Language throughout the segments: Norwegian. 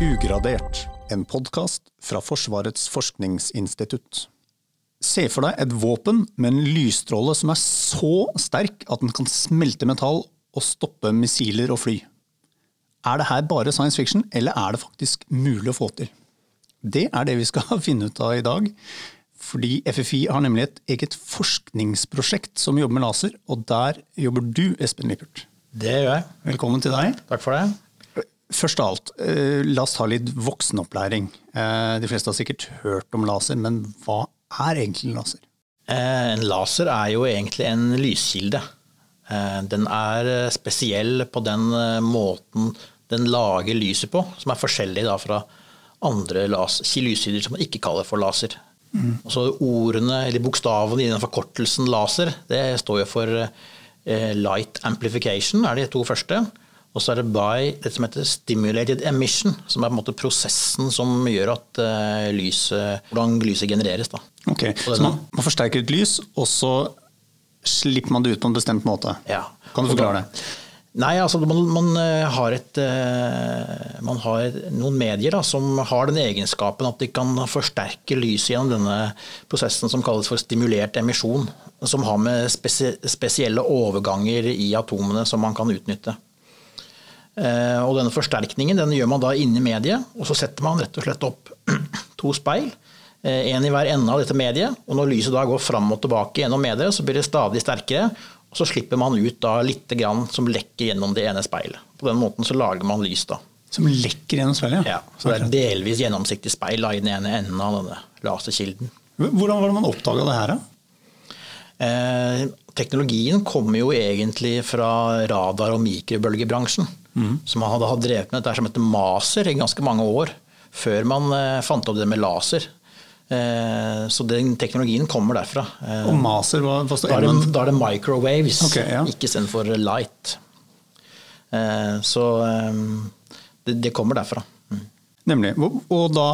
Ugradert, en podkast fra Forsvarets forskningsinstitutt. Se for deg et våpen med en lysstråle som er så sterk at den kan smelte metall og stoppe missiler og fly. Er det her bare science fiction, eller er det faktisk mulig å få til? Det er det vi skal finne ut av i dag. Fordi FFI har nemlig et eget forskningsprosjekt som jobber med laser, og der jobber du, Espen Lippert. Det gjør jeg. Velkommen til deg. Takk for det. Først av alt, eh, la oss ta litt voksenopplæring. Eh, de fleste har sikkert hørt om laser, men hva er egentlig en laser? Eh, en laser er jo egentlig en lyskilde. Den er spesiell på den måten den lager lyset på, som er forskjellig fra andre lyskilder som man ikke kaller for laser. Mm. Altså ordene, eller Bokstavene i den forkortelsen laser det står jo for light amplification, er de to første. Og så er det by det som heter stimulated emission, som er på en måte prosessen som gjør at lyset, hvordan lyset genereres. Da. Ok, Så man, man forsterker et lys, og så slipper man det ut på en bestemt måte? Ja. Kan du forklare det? Nei, altså man, man, har, et, man har noen medier da, som har den egenskapen at de kan forsterke lyset gjennom denne prosessen som kalles for stimulert emisjon. Som har med spesielle overganger i atomene som man kan utnytte. Og denne forsterkningen den gjør man da inni mediet, og så setter man rett og slett opp to speil. En i hver ende av dette mediet. Og når lyset da går fram og tilbake gjennom mediet, så blir det stadig sterkere. Og så slipper man ut da litt grann som lekker gjennom det ene speilet. På den måten så lager man lys da. Som lekker gjennom speilet? Ja. Så det er delvis gjennomsiktig speil da, i den ene enden av denne laserkilden. Hvordan var det man oppdaga det her, da? Eh, teknologien kommer jo egentlig fra radar- og mikrobølgebransjen. Mm. Som hadde, hadde drevet med dette som heter maser i ganske mange år. Før man eh, fant opp det med laser. Eh, så den teknologien kommer derfra. Eh, og maser, hva, hva står da, er det, da er det microwaves, okay, ja. ikke istedenfor light. Eh, så eh, det, det, kommer derfra. Mm. Nemlig. Og da,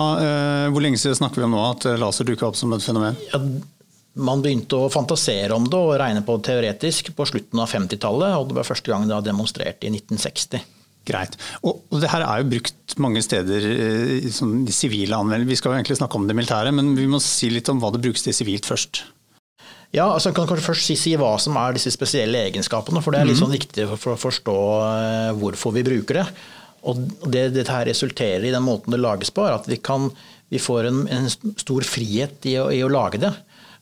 hvor lenge siden snakker vi om nå at laser dukker opp som et fenomen? Ja, man begynte å fantasere om det og regne på det teoretisk på slutten av 50-tallet. Og det var første gang det var demonstrert i 1960. Greit. Og, og det her er jo brukt mange steder i sånn, sivile anvendelser. Vi skal jo egentlig snakke om det militære, men vi må si litt om hva det brukes til sivilt først. Ja, altså Jeg kan kanskje først si, si, hva som er disse spesielle egenskapene. For det er litt sånn viktig for å forstå hvorfor vi bruker det. Og det dette her resulterer i den måten det lages på, er at vi, kan, vi får en, en, stor frihet i å, i å lage det.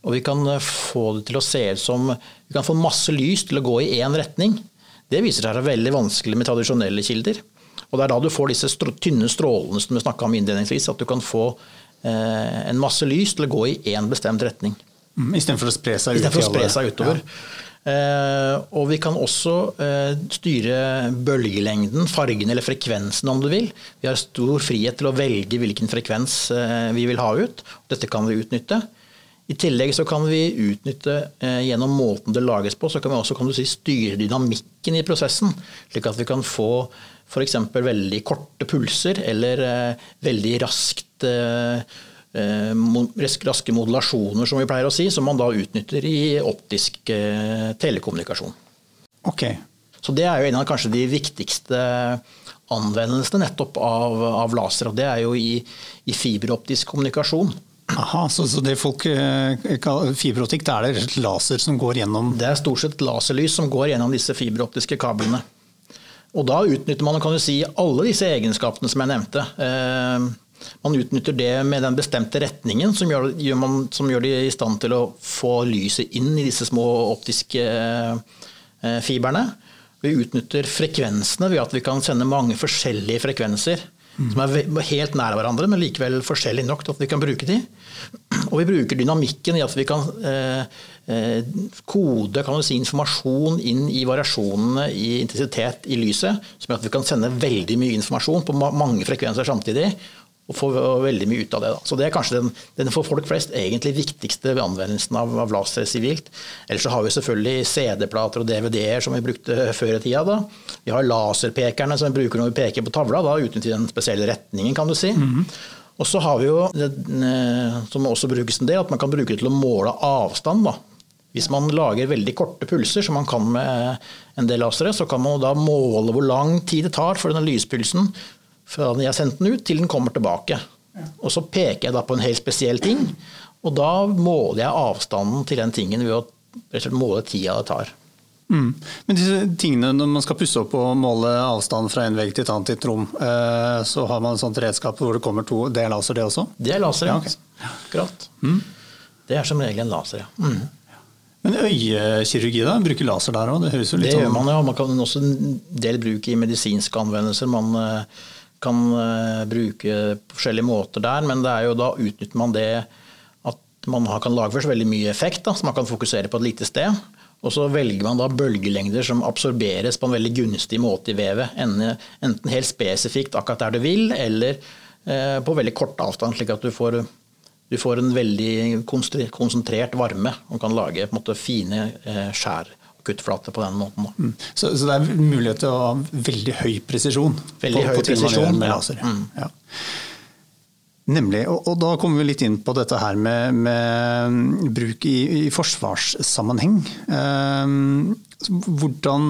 Og vi kan få det til å se ut som Vi kan få masse lys til å gå i én retning. Det viser seg å være veldig vanskelig med tradisjonelle kilder. Og Det er da du får disse tynne strålene som vi snakka om innledningsvis. At du kan få eh, en masse lys til å gå i én bestemt retning. Mm, Istedenfor å spre seg, ut å spre seg utover. Ja. Eh, og vi kan også eh, styre bølgelengden, fargen eller frekvensen om du vil. Vi har stor frihet til å velge hvilken frekvens eh, vi vil ha ut. Dette kan vi utnytte. I tillegg så kan vi utnytte eh, gjennom måten det lages på, så kan vi også kan si, styre dynamikken i prosessen. Slik at vi kan få f.eks. veldig korte pulser eller eh, veldig raskt eh, raske modulasjoner, som vi pleier å si, som man da utnytter i optisk telekommunikasjon. Ok. Så det er jo en av kanskje de viktigste anvendelsene nettopp av, av laser. Og det er jo i, i fiberoptisk kommunikasjon. Aha, så, så det folk eh, kaller fiberoptikk, det er det laser som går gjennom Det er stort sett laserlys som går gjennom disse fiberoptiske kablene. Og da utnytter man kan du si, alle disse egenskapene som jeg nevnte. Eh, man utnytter det med den bestemte retningen som gjør man, som gjør de i stand til å få lyset inn i disse små optiske eh, fiberne. Vi utnytter frekvensene ved at vi kan sende mange forskjellige frekvenser som er helt nær hverandre, men likevel forskjellige nok til at vi kan bruke de. Og vi bruker dynamikken i at vi kan eh, eh, kode kan si, informasjon inn i variasjonene i intensitet i lyset, som gjør at vi kan sende veldig mye informasjon på mange frekvenser samtidig og få veldig mye ut av det. Da. Så Det er kanskje den, den, for folk flest egentlig viktigste anvendelsen av, av laser sivilt. Ellers så har vi selvfølgelig CD-plater og DVD-er som vi brukte før i tida. Da. Vi har laserpekerne som vi bruker når vi peker på tavla, da, uten til den spesielle retningen, kan du si. Mm -hmm. Og så har vi jo, som også brukes en del, at man kan bruke det til å måle avstand. da. Hvis man lager veldig korte pulser, som man kan med en del lasere, så kan man da måle hvor lang tid det tar for denne lyspulsen fra jeg har sendt den ut, til den kommer tilbake. Og så peker jeg da på en helt spesiell ting, og da måler jeg avstanden til den tingen ved å slett måle tida det tar. Mm. Men disse tingene når man skal pusse opp og måle avstand fra en vegg til et annet i et rom, eh, så har man et sånt redskap hvor det kommer to Det er laser, det også? Det er laser, Ja, ja. ok. Mm. Det er som regel en laser, ja. Mm. Men øyekirurgi, da? Bruker laser der òg? Det høres jo litt Det gjør sånn man ja. Man kan også en del bruk i medisinske anvendelser. Man eh, kan eh, bruke på forskjellige måter der, men det er jo da utnytter man det at man kan lage så veldig mye effekt, da, så man kan fokusere på et lite sted. Og så velger man da bølgelengder som absorberes på en veldig gunstig måte i vevet. Enten helt spesifikt akkurat der du vil, eller eh, på veldig kort avstand, slik at du får, du får en veldig konsentrert varme og kan lage måte, fine eh, skjær og kuttflater på den måten. Mm. så, så det er mulighet til å ha veldig høy presisjon? Veldig høy ting man gjør presisjon, med ja. Mm. Ja. Nemlig. Og, og da kommer vi litt inn på dette her med, med bruk i, i forsvarssammenheng. Eh, hvordan,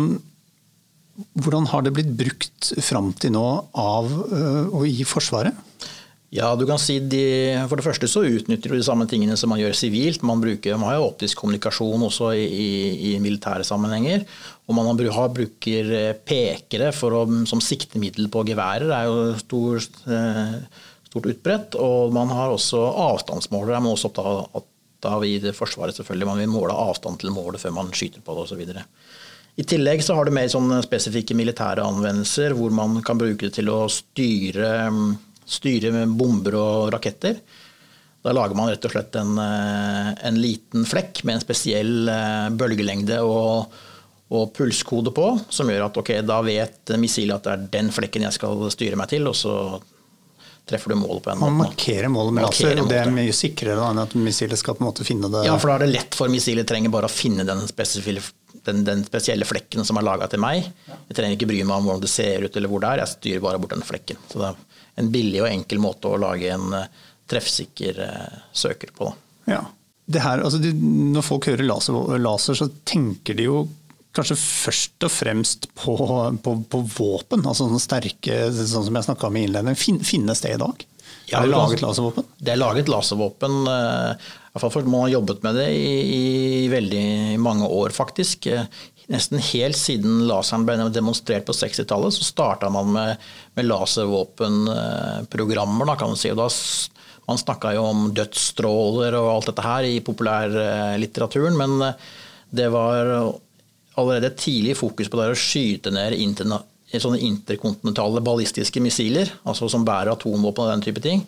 hvordan har det blitt brukt fram til nå av eh, og i Forsvaret? Ja, du kan si de, For det første så utnytter du de samme tingene som man gjør sivilt. Man, bruker, man har jo optisk kommunikasjon også i, i, i militære sammenhenger. Og man har, bruker eh, pekere å, som siktemiddel på geværer. Det er jo stor, eh, stort utbredt. Og man har også avstandsmålere. er man også opptatt av i det Forsvaret. selvfølgelig. Man vil måle avstand til målet før man skyter på det osv. I tillegg så har du mer sånne spesifikke militære anvendelser hvor man kan bruke det til å styre, styre med bomber og raketter. Da lager man rett og slett en, eh, en liten flekk med en spesiell eh, bølgelengde og, og pulskode på, som gjør at ok, da vet missilet at det er den flekken jeg skal styre meg til, og så treffer du målet på en måte. Man markerer målet med laser, og det er mye sikrere da enn at missilet skal på en måte finne det Ja, for da er det lett for missilet. Trenger bare å finne den, spesielle- den, den spesielle flekken som er laga til meg. Jeg trenger ikke bry meg om hvordan det ser ut eller hvor det er, jeg styrer bare bort den flekken. Så det er en billig og enkel måte å lage en eh, treffsikker eh, søker på. Ja. Det her, altså når folk hører laser, laser, så tenker de jo kanskje først og fremst på, på, på våpen. altså sånne sterke, sånn som jeg snakka om i innledningen. Fin, finnes det i dag? Ja, er det laget laservåpen? Det er laget laservåpen, eh, hvert fall man har jobbet med det i, i veldig mange år, faktisk. Eh, Nesten helt siden laseren ble demonstrert på 60-tallet, så starta man med, med laservåpenprogrammer, da, kan man si. Og da, man snakka jo om dødsstråler og alt dette her i populærlitteraturen, men eh, det var allerede tidlig fokus på det å skyte ned interna sånne interkontinentale ballistiske missiler, altså som bærer atomvåpen og den type ting.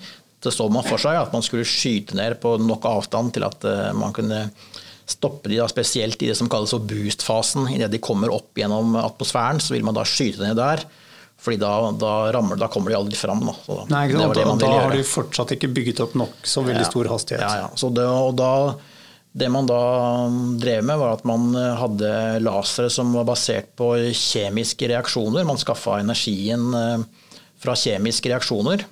Det så man for seg at man skulle skyte ned på nok avstand til at eh, man kunne stoppe de da, spesielt i det som kalles for boost-fasen. Idet de kommer opp gjennom atmosfæren, så vil man da skyte ned der. fordi da, da, rammer, da kommer de aldri fram. Da. Så Nei, ikke sant? det da har de fortsatt ikke bygget opp nok så veldig Ja. stor hastighet. Ja, ja. Så det, og da, det man da drev med, var at man hadde lasere som var basert på kjemiske reaksjoner. Man skaffa energien eh, fra kjemiske reaksjoner.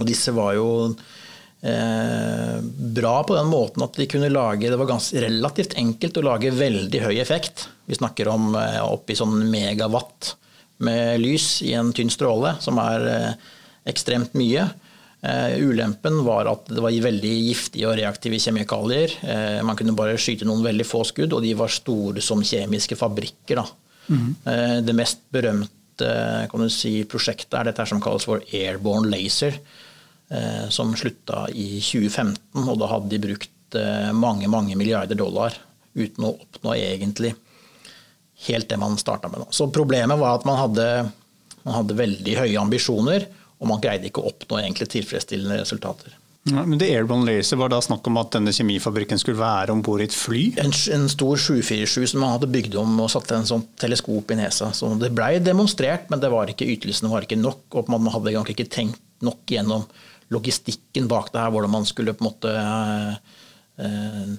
Og disse var jo eh, bra på den måten at de kunne lage Det var ganske relativt enkelt å lage veldig høy effekt. Vi snakker om eh, oppi sånn megawatt med lys i en tynn stråle, som er eh, ekstremt mye. Eh, ulempen var at det var veldig giftige og reaktive kjemikalier. Eh, man kunne bare skyte noen veldig få skudd, og de var store som kjemiske fabrikker. Da. Eh, det mest berømte kan du si, prosjektet er dette som kalles for airborne laser, som slutta i 2015. Og da hadde de brukt eh, mange, mange milliarder dollar uten å oppnå egentlig helt det man starta med. Så problemet var at man hadde, man hadde veldig høye ambisjoner, og man greide ikke å oppnå egentlig tilfredsstillende resultater. Ja, men det Airborne Laser var da snakk om at denne kjemifabrikken skulle være om bord i et fly? En, en stor 747 som man hadde bygd om og satt en sånn teleskop i nesa. Så det blei demonstrert, men det var ikke, ytelsene var ikke nok. Og man hadde egentlig ikke tenkt nok gjennom logistikken bak det her, hvordan man skulle på en måte eh,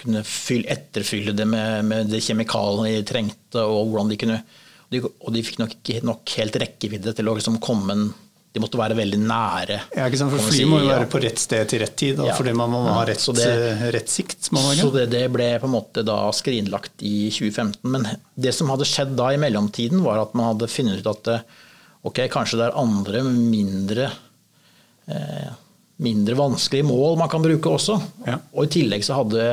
kunne fylle, etterfylle det med, med de kjemikaliene de trengte, og hvordan de kunne de, Og de fikk nok ikke nok helt rekkevidde til å liksom komme en De måtte være veldig nære. Ja, ikke sant? For Flyet Fly si, må jo ja. være på rett sted til rett tid, da, Ja. fordi man må ha rett, så det- eh, rett sikt. Så det, det ble på en måte da skrinlagt i 2015. Men det som hadde skjedd da i mellomtiden, var at man hadde funnet ut at eh, ok, kanskje det er andre mindre, eh, mindre vanskelige mål man kan bruke også. Ja. Og i tillegg så hadde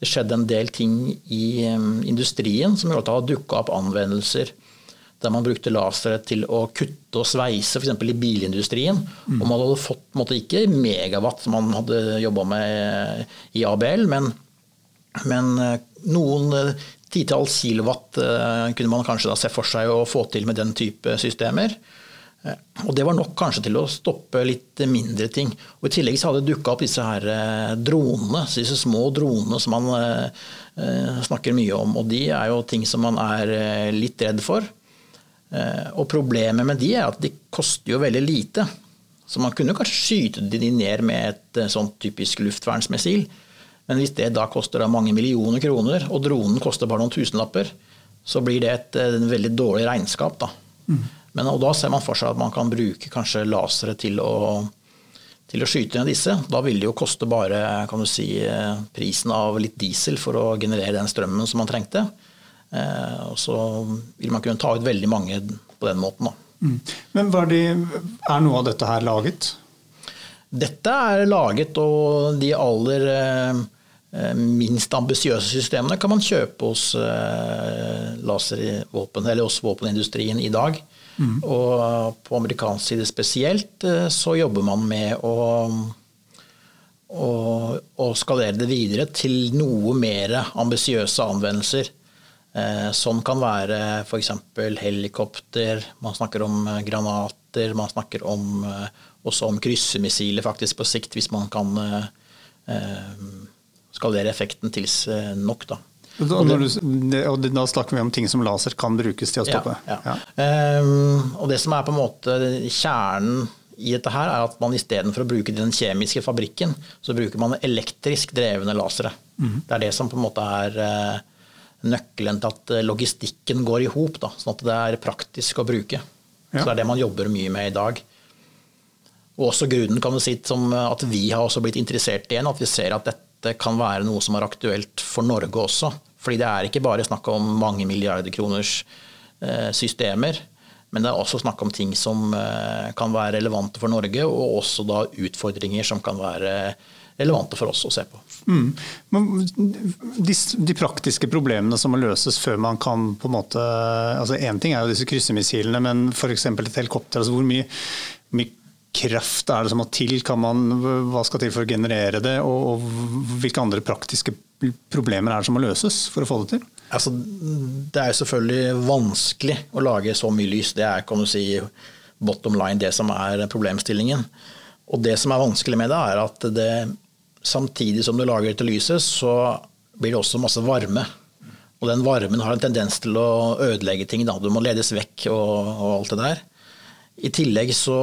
det skjedd en del ting i eh, industrien som gjorde at det hadde dukka opp anvendelser der man brukte lasere til å kutte og sveise, f.eks. i bilindustrien. Og man hadde fått måtte, ikke megawatt som man hadde jobba med i ABL, men, men eh, noen eh, titalls kilowatt eh, kunne man kanskje da se for seg å få til med den type systemer. Eh, Og det var nok kanskje til å stoppe litt mindre ting. Og I tillegg så hadde det dukka opp disse her eh, dronene, disse små dronene som man eh, snakker mye om. Og de er jo ting som man er litt redd for. Og problemet med de er at de koster jo veldig lite. Så man kunne kanskje skyte de ned med et sånt typisk luftvernsmessil. Men hvis det da koster da mange millioner kroner, og dronen koster bare noen tusenlapper, så blir det et, et veldig dårlig regnskap. Da. Men og da ser man for seg at man kan bruke kanskje lasere til å, til å skyte ned disse. Da vil det jo koste bare kan du si, eh, prisen av litt diesel for å generere den strømmen som man trengte. Eh, Og så vil man kunne ta ut veldig mange på den måten. Mm. Men hva er, de, er noe av dette her laget? Dette er laget, og de aller eh, eh, minst ambisiøse systemene kan man kjøpe hos eh, laservåpen, eller hos våpenindustrien i dag. Og på amerikansk side spesielt eh, så jobber man med å, å, å skalere det videre til noe mer ambisiøse anvendelser. Eh, som kan være f.eks. helikopter, man snakker om eh, granater, man snakker om, også om kryssemissiler faktisk på sikt, hvis man kan skalere effekten til nok. Da. Når du, og da snakker vi om ting som laser kan brukes til å stoppe. Ja, ja. Ehm, og det som er på en måte kjernen i dette her, er at man istedenfor å bruke den kjemiske fabrikken, så bruker man elektrisk drevne lasere. Mm. Det er det som på en måte er eh, nøkkelen til at eh, logistikken går i hop, sånn at det er praktisk å bruke. Ja. Så det er det man jobber mye med i dag. Og også grunnen kan du si som at vi har også blitt interessert igjen, at vi ser at dette kan være noe som er aktuelt for Norge også. Fordi det er ikke bare snakk om mange milliarder kroners eh, systemer, men det er også snakk om ting som eh, kan være relevante for Norge, og også da utfordringer som kan være relevante for oss å se på. Mm. Men de, de praktiske problemene som må løses før man kan på en måte altså Én ting er jo disse kryssemissilene, men f.eks. et helikopter. altså Hvor mye, mye kraft er det som må til? Man, hva skal til for å generere det? Og, og hvilke andre praktiske problemer er det som må løses for å få det til? Altså, det er selvfølgelig vanskelig å lage så mye lys. Det er kan du si, bottom line det som er problemstillingen. Og det som er vanskelig med det, er at det, samtidig som du lager dette lyset, så blir det også masse varme. Og den varmen har en tendens til å ødelegge ting. Da. Du må ledes vekk og, og alt det der. I tillegg så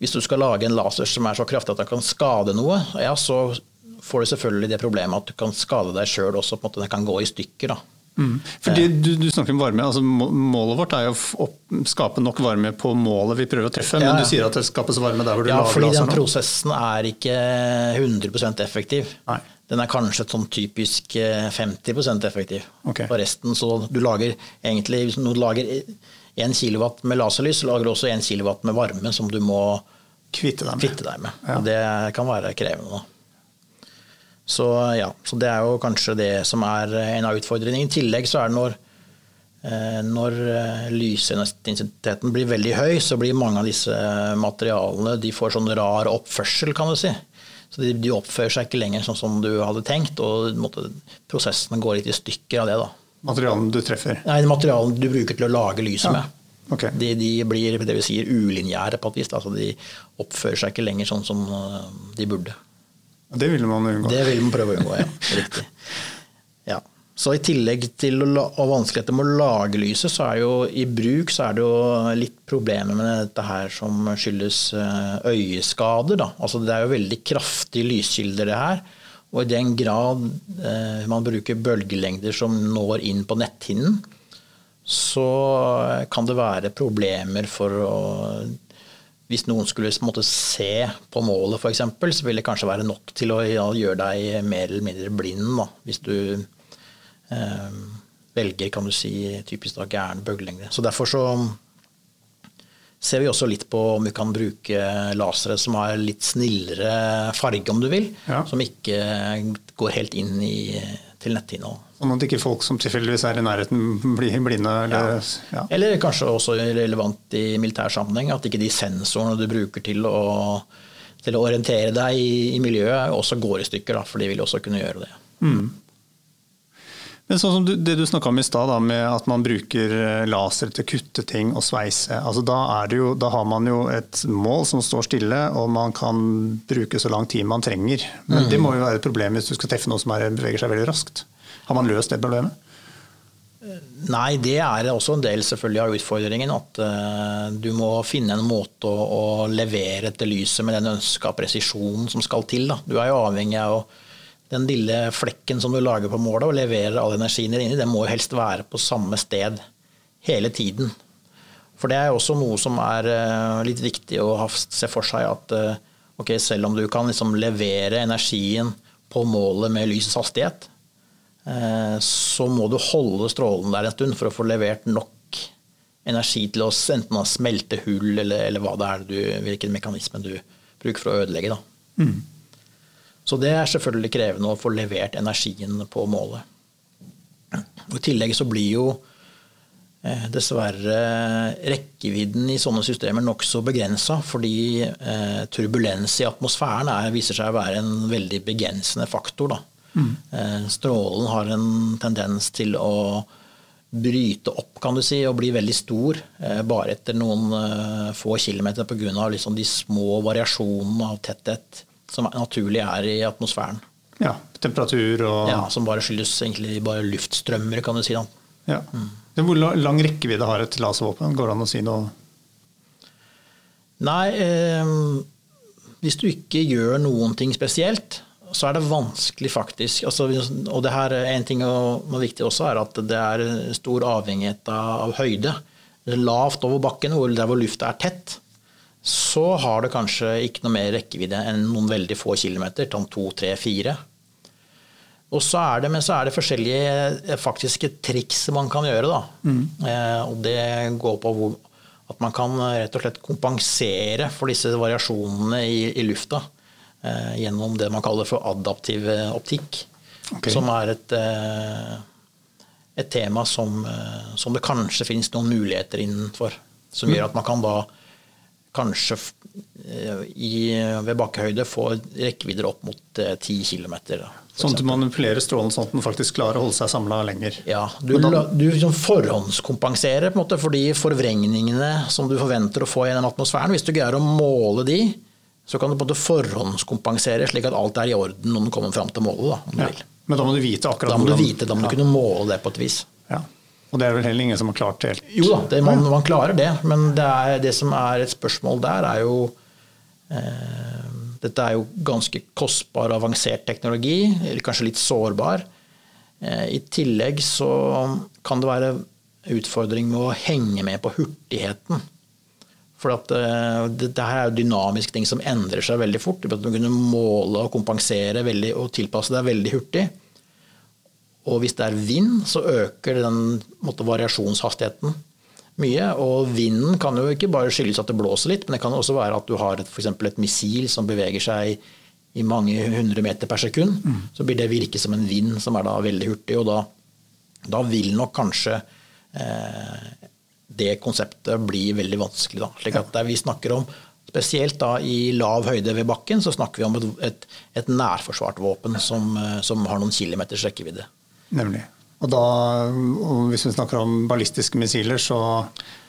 Hvis du skal lage en laser som er så kraftig at den kan skade noe, ja, så får du selvfølgelig det problemet at du kan skade deg sjøl også. på en måte Den kan gå i stykker. da. Mm. Fordi du, du snakker om varme. altså Målet vårt er jo å skape nok varme på målet vi prøver å treffe. Men Ja, ja. du sier at det skapes varme der hvor du Ja, lager fordi den prosessen er ikke 100% effektiv. Nei. Den er kanskje sånn typisk eh, 50% effektiv. Okay. Og resten så du lager egentlig Hvis du lager 1 kW med laserlys, så lager du også 1 kW med varme som du må Kvitte deg med. kvitte deg med. Ja. Det kan være krevende. Så ja, så det er jo kanskje det som er en av utfordringene. I tillegg så er det når, eh, når eh, lysintensiteten blir veldig høy, så blir mange av disse materialene de får sånn rar oppførsel, kan du si. Så de, de oppfører seg ikke lenger sånn som du hadde tenkt, og måtte, prosessene går litt i stykker av det. da. Materialene du treffer. Nei, materialene du bruker til å lage lyset Ja, med. Okay. De, de blir det vi sier ulinjære på et vis. Altså de oppfører seg ikke lenger sånn som eh, de burde. Det ville man unngå. Det vil man prøve å unngå, ja. Riktig. Så i tillegg til og vanskeligheter med å lage lyset, så er jo i bruk så er det jo litt problemer med dette her som skyldes eh, øyeskader. Da. Altså det er jo veldig kraftige lyskilder det her. Og i den grad eh, man bruker bølgelengder som når inn på netthinnen, så kan det være problemer for å hvis noen skulle måtte se på målet, f.eks., så vil det kanskje være nok til å gjøre deg mer eller mindre blind. Da, hvis du velger kan du si, typisk da, gæren bølgelengde. Så derfor så ser vi også litt på om vi kan bruke lasere som har litt snillere farge, om du vil. Ja. Som ikke går helt inn i, til nettinnhold. Sånn at ikke folk som tilfeldigvis er i nærheten blir blinde. Eller, ja. Eller kanskje også relevant i militær sammenheng, at ikke de sensorene du bruker til å, til å orientere deg i, i, miljøet, også går i stykker. Da, for de vil også kunne gjøre det. Mm. Men sånn som du, det du snakka om i stad, med at man bruker eh, laser til å kutte ting og sveise. Altså da, jo, da, har man jo et mål som står stille, og man kan bruke så lang tid man trenger. Men mm. det må jo være et problem hvis du skal treffe noe som er, beveger seg veldig raskt. Har man løst det problemet? Nei, det er også en del selvfølgelig av utfordringen. At uh, du må finne en måte å, å levere etter lyset med den ønska presisjonen som skal til. Da. Du er jo avhengig av den lille flekken som du lager på målet og leverer all energien din i, den må jo helst være på samme sted hele tiden. For det er også noe som er uh, litt viktig å se for seg at uh, okay, selv om du kan liksom levere energien på målet med lysets hastighet, Eh, så må du holde strålen der en stund for å få levert nok energi til å enten smelte hull eller, eller hva det er du, hvilken mekanisme du bruker for å ødelegge. Mm. Så det er selvfølgelig krevende å få levert energien på målet. Og I tillegg så blir jo eh, dessverre rekkevidden i sånne systemer nokså begrensa, fordi eh, turbulens i atmosfæren er, viser seg å være en veldig begrensende faktor. Mm. Strålen har en tendens til å bryte opp kan du si, og bli veldig stor eh, bare etter noen eh, få kilometer pga. Liksom de små variasjonene av tetthet som naturlig er i atmosfæren. Ja, Temperatur og Ja, Som bare skyldes egentlig bare luftstrømmer, kan du si. da. Ja. Mm. Hvor lang rekkevidde har et laservåpen? Går det an å si noe? Nei, eh, hvis du ikke gjør noen ting spesielt, så er det vanskelig faktisk altså, Og det her, en ting som er viktig også, er at det er stor avhengighet av, høyde. Lavt over bakken, der hvor lufta er tett, så har det kanskje ikke noe mer rekkevidde enn noen veldig få kilometer, sånn to, tre, fire. Og så er det, men så er det forskjellige eh, faktiske triks man kan gjøre. Da. Mm. Eh, og det går på hvor, at man kan rett og slett kompensere for disse variasjonene i, i lufta. Eh, gjennom det man kaller for adaptiv eh, optikk. Okay. Som er et, eh, et tema som, som, det kanskje finnes noen muligheter innenfor. Som gjør at man kan da kanskje i, ved bakkehøyde får rekkevidder opp mot 10 km. Sånn at du manipulerer strålen sånn at den faktisk klarer å holde seg samla lenger? Ja, du, du liksom forhåndskompenserer på en måte for de forvrengningene som du forventer å få i den atmosfæren. Hvis du greier å måle de, så kan du både forhåndskompensere slik at alt er i orden når du kommer fram til målet. Da, om ja. vil. Men da må du vite akkurat Da må du vite, da må du kunne måle det på et vis. Ja. Og det er vel heller ingen som har klart det helt? Jo da, det, man, man, klarer det. Men det, er, det, som er et spørsmål der, er jo eh, Dette er jo ganske kostbar og avansert teknologi, eller kanskje litt sårbar. Eh, I tillegg så kan det være utfordring med å henge med på hurtigheten. For at, uh, det, det, her er jo dynamiske ting som endrer seg veldig fort. Du må kunne måle og kompensere veldig, og tilpasse deg veldig hurtig. Og hvis det er vind, så øker den måte, variasjonshastigheten mye. Og vinden kan jo ikke bare skyldes at det blåser litt, men det kan også være at du har f.eks. et missil som beveger seg i mange hundre meter per sekund. Mm. Så blir det virke som en vind som er da veldig hurtig, og da, da vil nok kanskje eh, det konseptet blir veldig vanskelig. Da. Slik at vi snakker om Spesielt da i lav høyde ved bakken så snakker vi om et, et, et nærforsvart våpen som, som, har noen kilometers rekkevidde. Nemlig. Og da, Hvis vi snakker om ballistiske missiler, så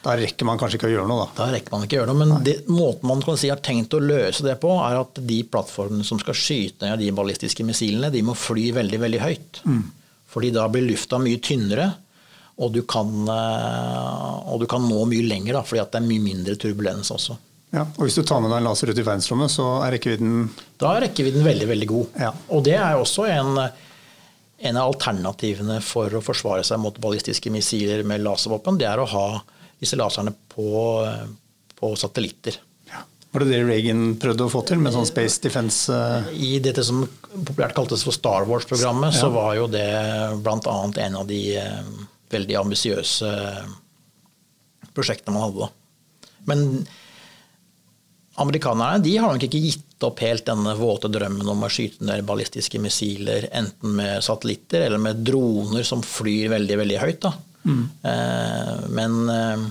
da rekker man kanskje ikke å gjøre noe? Da Da rekker man ikke å gjøre noe, men det, måten man kan si har tenkt å løse det på, er at de plattformene som skal skyte ned de ballistiske missilene, de må fly veldig veldig høyt. Mm. Fordi da blir lufta mye tynnere, og du kan, eh, og du kan nå mye lenger, da, fordi det er mye mindre turbulens også. Ja, og Hvis du tar med deg en laser ut i verdensrommet, så er rekkevidden Da er rekkevidden veldig veldig god. Ja. Og det er også en, en, av alternativene for å forsvare seg mot ballistiske missiler med laservåpen. Det er å ha disse laserne på, på satellitter. Ja. Var det det Reagan prøvde å få til med sånn Space Defense? Eh? I dette som populært kaltes for Star Wars-programmet, ja. så var jo det bl.a. en av de eh, veldig ambisiøse prosjektene man hadde. Men amerikanerne de har nok ikke gitt opp helt denne våte drømmen om å skyte ned ballistiske missiler enten med satellitter eller med droner som flyr veldig, veldig høyt. Mm. Eh, men eh,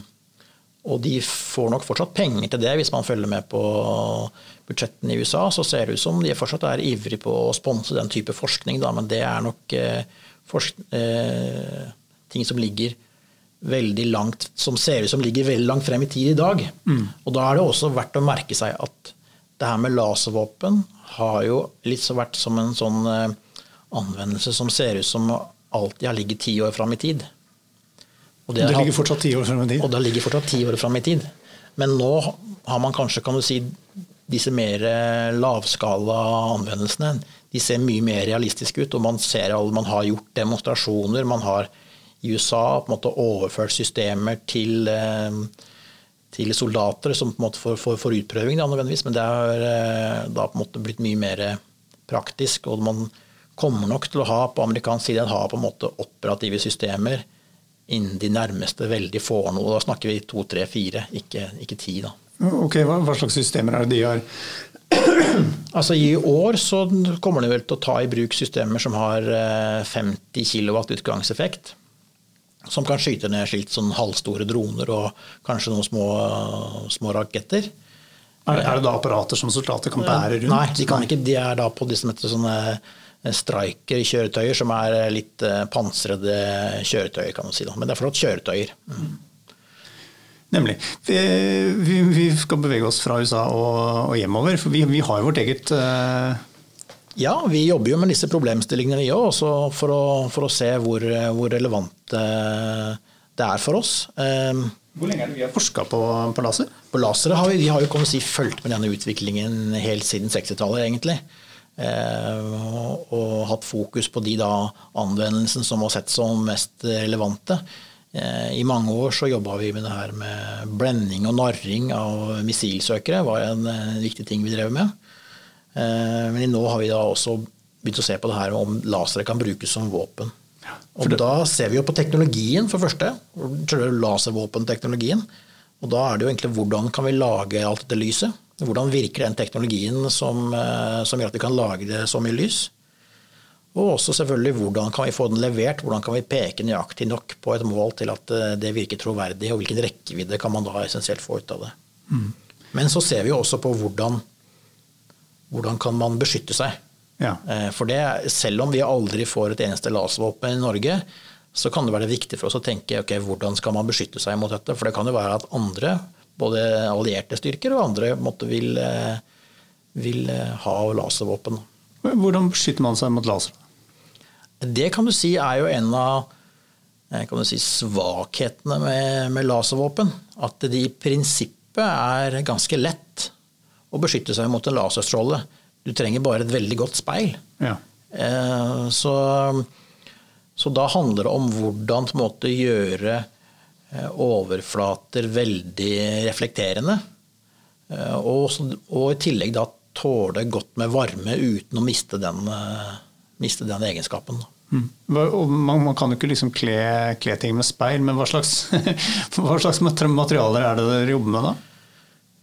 Og de får nok fortsatt penger til det. Hvis man følger med på budsjettene i USA, så ser det ut som de fortsatt er ivrige på å sponse den type forskning, da, men det er nok eh, forsk ting som ligger veldig langt, som ser ut som ligger veldig langt frem i tid i dag. Mm. Og da er det også verdt å merke seg at det her med laservåpen har jo litt så vært som en sånn eh, anvendelse som ser ut som alltid har ligget ti år fram i tid. Og det, det ligger fortsatt ti år fram i tid? Og det ligger fortsatt ti år fram i tid. Men nå har man kanskje, kan du si, disse mer eh, lavskala anvendelsene. De ser mye mer realistiske ut, og man ser alle, man har gjort demonstrasjoner. man har i USA på en måte overført systemer til, eh, til soldater som på en måte får, får, får utprøving, nødvendigvis, men det har eh, da på en måte blitt mye mer praktisk. og man kommer nok til å ha på amerikansk side ha på en måte operative systemer innen de nærmeste veldig få årene. Da snakker vi to, tre, fire, ikke, ikke ti. da. Ok, hva, hva, slags systemer er det de har? Altså I år så kommer de vel til å ta i bruk systemer som har 50 eh, kW utgangseffekt som kan skyte ned skilt sånn halvstore droner og kanskje noen små, små raketter. Er, er, det da apparater som soldater kan bære rundt? Nei, de kan ikke. De er da på disse sånne eh, striker-kjøretøyer, som er litt eh, pansrede kjøretøyer, kan man si. Da. Men det er flott kjøretøyer. Mm. Nemlig. Vi, vi, vi, skal bevege oss fra USA og, og hjemover, for vi, vi har jo vårt eget uh, ja, vi jobber jo med disse problemstillingene vi òg, for, for, å se hvor, hvor relevant det er for oss. Ehm, hvor lenge er det vi har forska på, på, laser? På lasere har vi, vi har jo si, fulgt med denne utviklingen helt siden 60-tallet, egentlig. Eh, og, og, hatt fokus på de da, anvendelsene som var sett som mest relevante. Eh, I mange år så jobba vi med det her med blending og narring av missilsøkere. Var en, en viktig ting vi drev med. Eh, men nå har vi da også begynt å se på det her om lasere kan brukes som våpen. Og da ser vi jo på teknologien, for første. Laservåpenteknologien. Og da er det jo egentlig hvordan kan vi lage alt dette lyset? Hvordan virker den teknologien som, eh, som gjør at vi kan lage det så mye lys? Og også selvfølgelig hvordan kan vi få den levert, hvordan kan vi peke nøyaktig nok på et mål til at eh, det virker troverdig, og hvilken rekkevidde kan man da essensielt få ut av det. Mm. Men så ser vi jo også på hvordan hvordan kan man beskytte seg? Ja. Eh, for det, selv om vi aldri får et eneste laservåpen i Norge, så kan det være viktig for oss å tenke ok, hvordan skal man beskytte seg mot dette. For det kan jo være at andre, både allierte styrker og andre, måtte vil, eh, vil eh, ha laservåpen. Hvordan beskytter man seg mot laser? Det kan du si er jo en av kan du si, svakhetene med, med laservåpen. At det i prinsippet er ganske lett å beskytte seg mot en laserstråle. Du trenger bare et veldig godt speil. Ja. Eh, så, så, da handler det om hvordan på en måte, gjøre eh, overflater veldig reflekterende. Eh, og, og, i tillegg da tåle godt med varme uten å miste den, miste den egenskapen. Mm. Man, man, kan jo ikke liksom kle, kle, ting med speil, men hva slags, hva slags materialer er det dere jobber med da?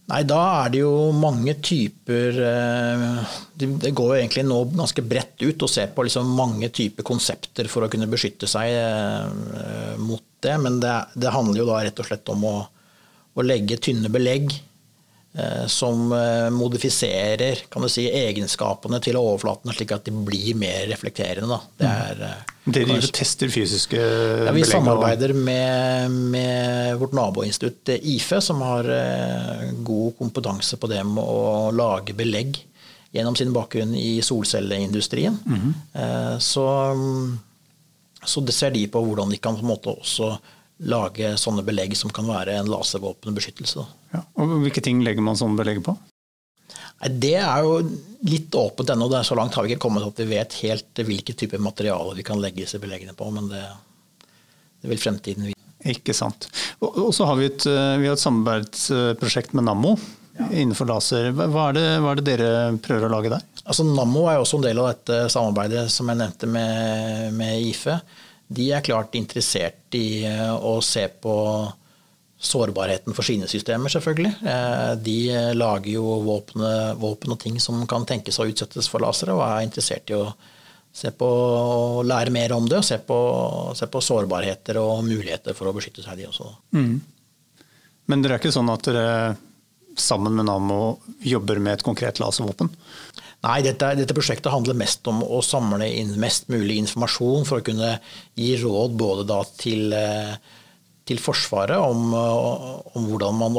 Nei, da er det jo mange typer eh, Det går jo egentlig nå ganske bredt ut å se på liksom mange typer konsepter for å kunne beskytte seg eh, mot det. Men det, det handler jo da rett og slett om å, å legge tynne belegg som eh, modifiserer kan du si, egenskapene til overflatene, slik at de blir mer reflekterende. Det er, eh, Dere kanskje, tester fysiske ja, Vi samarbeider med, med, vårt naboinstitutt IFE, som har god kompetanse på det med å lage belegg gjennom sin bakgrunn i solcelleindustrien. Mm -hmm. så, så det ser de på hvordan de kan på en måte også lage sånne belegg som kan være en laservåpenbeskyttelse. Ja, og Hvilke ting legger man sånne belegg på? Det er jo litt åpent ennå. Så langt har vi ikke kommet at vi vet helt hvilke typer materialer vi kan legge disse beleggene på. Men det, det vil fremtiden vise. Ikke sant. Og, så har vi et, eh, vi har et samarbeidsprosjekt med Nammo ja. innenfor laser. Hva er, det, hva er, det, dere prøver å lage der? Altså Nammo er også en del av dette samarbeidet som jeg nevnte med, med IFE de er klart interessert i eh, å se på sårbarheten for sine systemer, selvfølgelig. Eh, de lager jo våpen, våpen og ting som kan tenkes å utsettes for lasere, og er interessert i å se på, lære mer om det og se på, se på sårbarheter og muligheter for å beskytte seg, de også. Mm. Men det er ikke sånn at dere sammen med Nammo jobber med et konkret laservåpen? Nei, dette, dette, prosjektet handler mest om å samle inn mest mulig informasjon for å kunne gi råd både til, eh, til, Forsvaret om, om hvordan, man,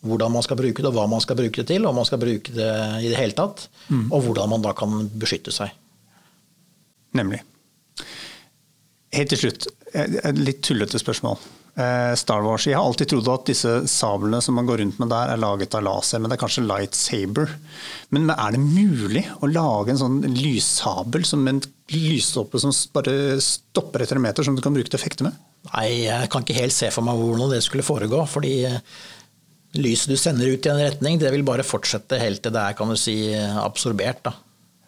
hvordan, man, skal bruke det, og hva man skal bruke det til, om man skal bruke det i det hele tatt, mm. og hvordan man da kan beskytte seg. Nemlig. Helt til slutt, et litt tullete spørsmål. Eh, Star Wars. Jeg har alltid trodd at disse sablene som man går rundt med der, er laget av laser, men det er kanskje lightsaber. Men er det mulig å lage en sånn lyssabel som en lysstoppe som bare stopper etter en meter, som du kan bruke til å fekte med? Nei, jeg kan ikke helt se for meg hvordan det skulle foregå. fordi eh, lyset du sender ut i en retning, det vil bare fortsette helt til det er kan du si, absorbert. Da.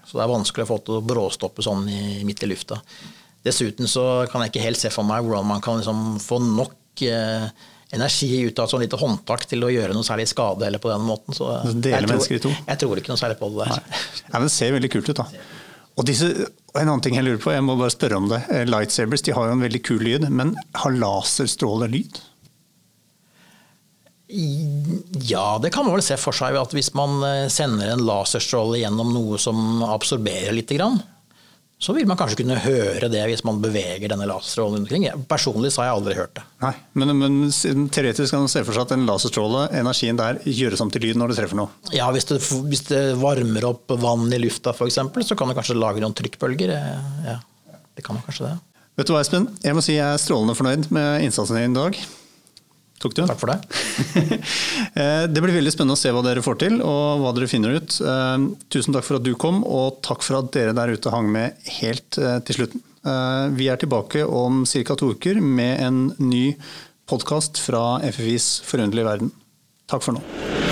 Så det er vanskelig å få til å bråstoppe sånn midt i lufta. Dessuten så kan jeg ikke helt se for meg hvordan man kan liksom få nok eh, energi ut av et sånt lite håndtak til å gjøre noe særlig skade eller på den måten. Så jeg tror, jeg tror, ikke noe særlig på det der. Ja, men det ser veldig kult ut, da. Og disse, en annen ting jeg lurer på, jeg må bare spørre om det. Eh, lightsabers de har jo en veldig kul lyd, men har laserstråler lyd? Ja, det kan man vel se for seg. at Hvis man eh, sender en laserstråle gjennom noe som absorberer litt, så vil man kanskje kunne høre det hvis man beveger denne laserstrålen rundt omkring. Personlig så har jeg aldri hørt det. Nei, Men, men teoretisk kan man se for seg at en laserstråle, energien der, gjøres om til lyd når det treffer noe? Ja, hvis det, hvis det varmer opp vann i lufta f.eks., så kan det kanskje lage noen trykkbølger. Ja, det kan man kanskje det. Vet du hva, Espen? Jeg må si jeg er strålende fornøyd med innsatsen din i dag. Tok du? Takk for det. Eh, det blir veldig spennende å se hva dere får til, og hva dere finner ut. Eh, tusen takk for at du kom, og takk for at dere der ute hang med helt eh, til slutten. Vi er tilbake om ca. to uker med en ny podkast fra FFIs forunderlige verden. Takk for nå.